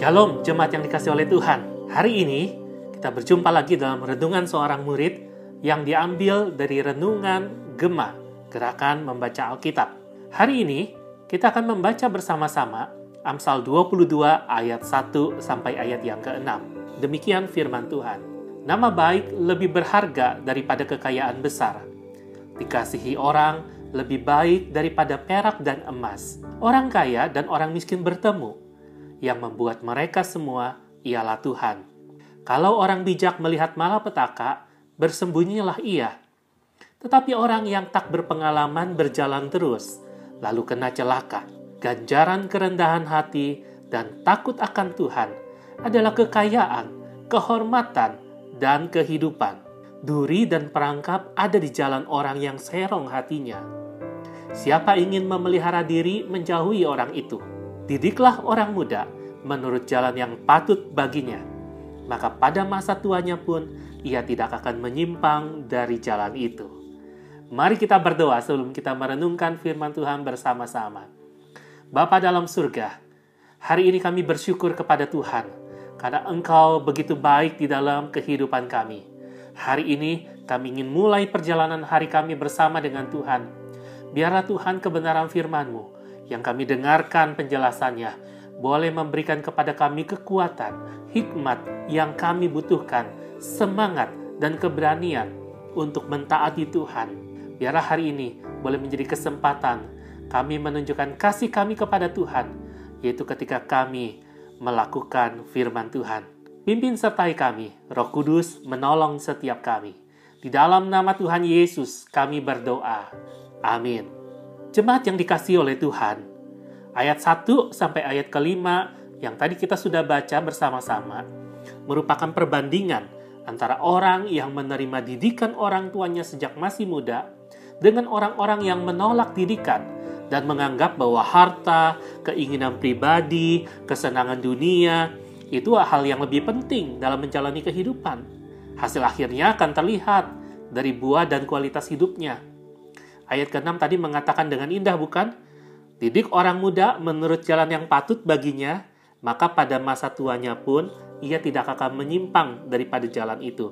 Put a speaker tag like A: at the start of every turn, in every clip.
A: Shalom jemaat yang dikasih oleh Tuhan. Hari ini kita berjumpa lagi dalam renungan seorang murid yang diambil dari renungan Gema, gerakan membaca Alkitab. Hari ini kita akan membaca bersama-sama Amsal 22 ayat 1 sampai ayat yang ke-6. Demikian firman Tuhan. Nama baik lebih berharga daripada kekayaan besar. Dikasihi orang lebih baik daripada perak dan emas. Orang kaya dan orang miskin bertemu yang membuat mereka semua ialah Tuhan. Kalau orang bijak melihat malapetaka, bersembunyilah ia. Tetapi orang yang tak berpengalaman berjalan terus, lalu kena celaka. Ganjaran kerendahan hati dan takut akan Tuhan adalah kekayaan, kehormatan, dan kehidupan. Duri dan perangkap ada di jalan orang yang serong hatinya. Siapa ingin memelihara diri menjauhi orang itu didiklah orang muda menurut jalan yang patut baginya. Maka pada masa tuanya pun ia tidak akan menyimpang dari jalan itu. Mari kita berdoa sebelum kita merenungkan firman Tuhan bersama-sama. Bapa dalam surga, hari ini kami bersyukur kepada Tuhan karena Engkau begitu baik di dalam kehidupan kami. Hari ini kami ingin mulai perjalanan hari kami bersama dengan Tuhan. Biarlah Tuhan kebenaran firman-Mu yang kami dengarkan penjelasannya boleh memberikan kepada kami kekuatan, hikmat yang kami butuhkan, semangat dan keberanian untuk mentaati Tuhan. Biarlah hari ini boleh menjadi kesempatan kami menunjukkan kasih kami kepada Tuhan, yaitu ketika kami melakukan firman Tuhan. Pimpin sertai kami, Roh Kudus menolong setiap kami. Di dalam nama Tuhan Yesus kami berdoa. Amin. Jemaat yang dikasih oleh Tuhan, ayat 1 sampai ayat kelima yang tadi kita sudah baca bersama-sama merupakan perbandingan antara orang yang menerima didikan orang tuanya sejak masih muda dengan orang-orang yang menolak didikan dan menganggap bahwa harta, keinginan pribadi, kesenangan dunia itu hal yang lebih penting dalam menjalani kehidupan. Hasil akhirnya akan terlihat dari buah dan kualitas hidupnya. Ayat ke-6 tadi mengatakan dengan indah bukan? Didik orang muda menurut jalan yang patut baginya, maka pada masa tuanya pun ia tidak akan menyimpang daripada jalan itu.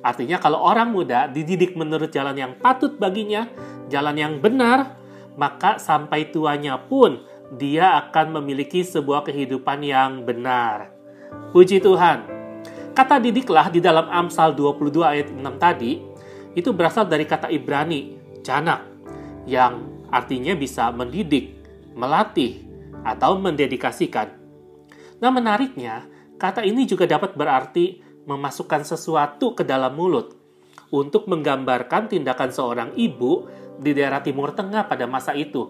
A: Artinya kalau orang muda dididik menurut jalan yang patut baginya, jalan yang benar, maka sampai tuanya pun dia akan memiliki sebuah kehidupan yang benar. Puji Tuhan. Kata didiklah di dalam Amsal 22 ayat 6 tadi, itu berasal dari kata Ibrani, canak yang artinya bisa mendidik, melatih, atau mendedikasikan. Nah, menariknya, kata ini juga dapat berarti memasukkan sesuatu ke dalam mulut untuk menggambarkan tindakan seorang ibu di daerah Timur Tengah pada masa itu.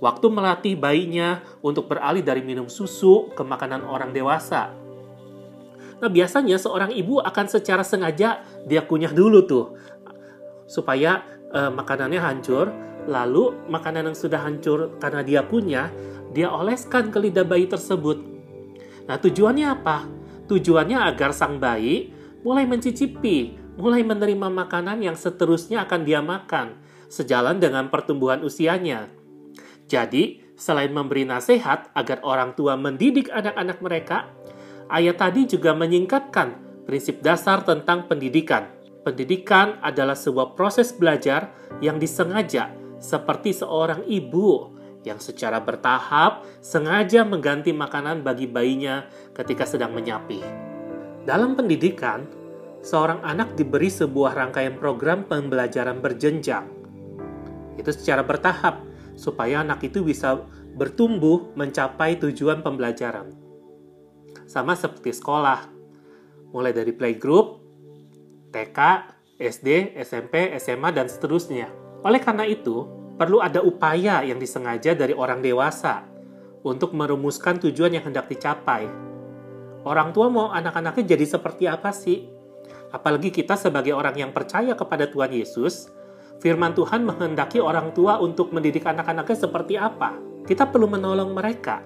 A: Waktu melatih bayinya untuk beralih dari minum susu ke makanan orang dewasa. Nah, biasanya seorang ibu akan secara sengaja dia kunyah dulu tuh supaya uh, makanannya hancur, lalu makanan yang sudah hancur karena dia punya, dia oleskan ke lidah bayi tersebut. Nah, tujuannya apa? Tujuannya agar sang bayi mulai mencicipi, mulai menerima makanan yang seterusnya akan dia makan, sejalan dengan pertumbuhan usianya. Jadi, selain memberi nasihat agar orang tua mendidik anak-anak mereka, ayat tadi juga menyingkatkan prinsip dasar tentang pendidikan Pendidikan adalah sebuah proses belajar yang disengaja, seperti seorang ibu yang secara bertahap sengaja mengganti makanan bagi bayinya ketika sedang menyapi. Dalam pendidikan, seorang anak diberi sebuah rangkaian program pembelajaran berjenjang. Itu secara bertahap, supaya anak itu bisa bertumbuh mencapai tujuan pembelajaran. Sama seperti sekolah, mulai dari playgroup, TK, SD, SMP, SMA, dan seterusnya. Oleh karena itu, perlu ada upaya yang disengaja dari orang dewasa untuk merumuskan tujuan yang hendak dicapai. Orang tua mau anak-anaknya jadi seperti apa sih? Apalagi kita sebagai orang yang percaya kepada Tuhan Yesus, firman Tuhan menghendaki orang tua untuk mendidik anak-anaknya seperti apa. Kita perlu menolong mereka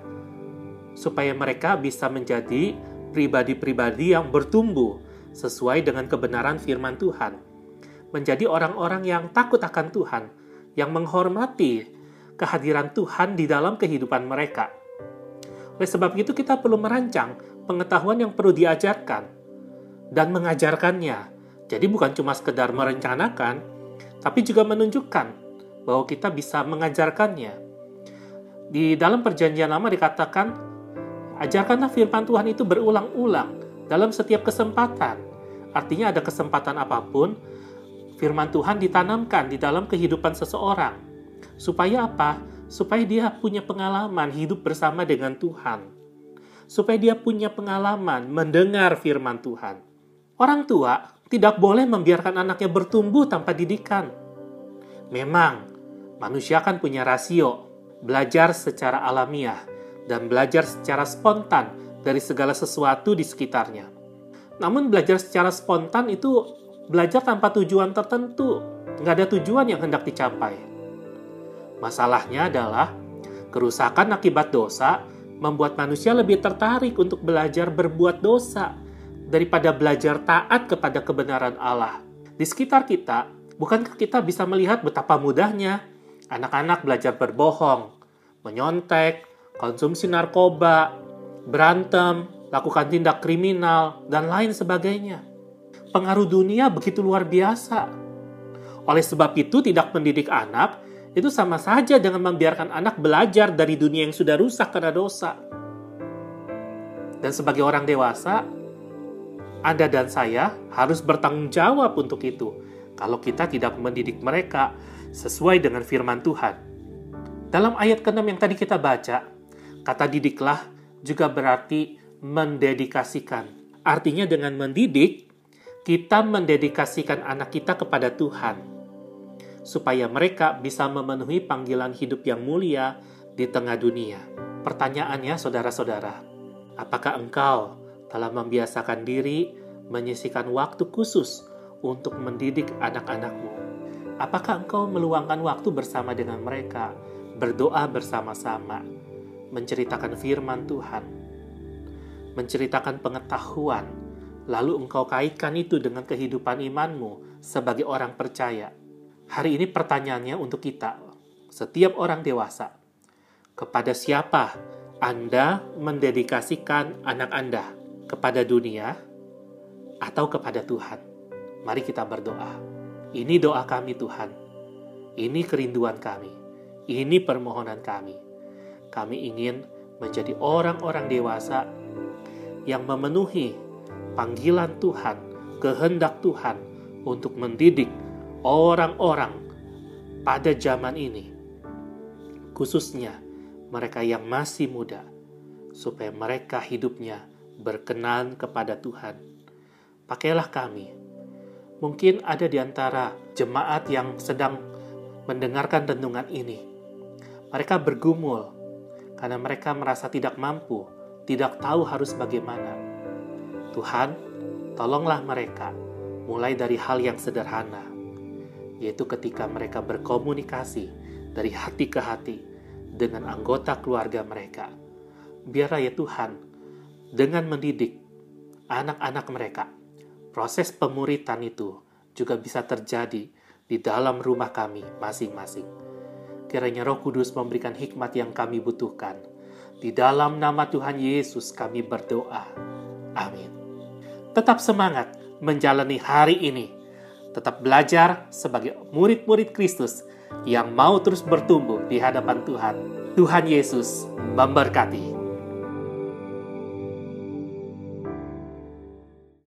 A: supaya mereka bisa menjadi pribadi-pribadi yang bertumbuh sesuai dengan kebenaran firman Tuhan, menjadi orang-orang yang takut akan Tuhan, yang menghormati kehadiran Tuhan di dalam kehidupan mereka. Oleh sebab itu kita perlu merancang pengetahuan yang perlu diajarkan dan mengajarkannya. Jadi bukan cuma sekedar merencanakan, tapi juga menunjukkan bahwa kita bisa mengajarkannya. Di dalam perjanjian lama dikatakan, ajarkanlah firman Tuhan itu berulang-ulang dalam setiap kesempatan. Artinya ada kesempatan apa pun, firman Tuhan ditanamkan di dalam kehidupan seseorang. Supaya apa? Supaya dia punya pengalaman hidup bersama dengan Tuhan. Supaya dia punya pengalaman mendengar firman Tuhan. Orang tua tidak boleh membiarkan anaknya bertumbuh tanpa didikan. Memang, manusia kan punya rasio, belajar secara alamiah, dan belajar secara spontan dari segala sesuatu di sekitarnya. Namun belajar secara spontan itu belajar tanpa tujuan tertentu, nggak ada tujuan yang hendak dicapai. Masalahnya adalah kerusakan akibat dosa membuat manusia lebih tertarik untuk belajar berbuat dosa daripada belajar taat kepada kebenaran Allah. Di sekitar kita, bukankah kita bisa melihat betapa mudahnya anak-anak belajar berbohong, menyontek, konsumsi narkoba, berantem, lakukan tindak kriminal, dan lain sebagainya pengaruh dunia begitu luar biasa. Oleh sebab itu, tidak mendidik anak itu sama saja dengan membiarkan anak belajar dari dunia yang sudah rusak karena dosa. Dan sebagai orang dewasa, Anda dan saya harus bertanggung jawab untuk itu kalau kita tidak mendidik mereka sesuai dengan firman Tuhan. Dalam ayat ke-6 yang tadi kita baca, kata didiklah juga berarti mendedikasikan. Artinya dengan mendidik, kita mendedikasikan anak kita kepada Tuhan, supaya mereka bisa memenuhi panggilan hidup yang mulia di tengah dunia. Pertanyaannya, saudara-saudara, apakah engkau telah membiasakan diri menyisikan waktu khusus untuk mendidik anak-anakmu? Apakah engkau meluangkan waktu bersama dengan mereka, berdoa bersama-sama, menceritakan firman Tuhan, menceritakan pengetahuan, lalu engkau kaitkan itu dengan kehidupan imanmu sebagai orang percaya. Hari ini pertanyaannya untuk kita, setiap orang dewasa, kepada siapa Anda mendedikasikan anak Anda? Kepada dunia atau kepada Tuhan? Mari kita berdoa. Ini doa kami Tuhan. Ini kerinduan kami. Ini permohonan kami. Kami ingin menjadi orang-orang dewasa yang memenuhi panggilan Tuhan, kehendak Tuhan untuk mendidik orang-orang pada zaman ini, khususnya mereka yang masih muda, supaya mereka hidupnya berkenan kepada Tuhan. Pakailah kami. Mungkin ada di antara jemaat yang sedang mendengarkan renungan ini. Mereka bergumul karena mereka merasa tidak mampu, tidak tahu harus bagaimana Tuhan, tolonglah mereka mulai dari hal yang sederhana, yaitu ketika mereka berkomunikasi dari hati ke hati dengan anggota keluarga mereka. Biarlah ya Tuhan, dengan mendidik anak-anak mereka, proses pemuritan itu juga bisa terjadi di dalam rumah kami masing-masing. Kiranya Roh Kudus memberikan hikmat yang kami butuhkan. Di dalam nama Tuhan Yesus kami berdoa. Amin. Tetap semangat menjalani hari ini. Tetap belajar sebagai murid-murid Kristus yang mau terus bertumbuh di hadapan Tuhan. Tuhan Yesus memberkati.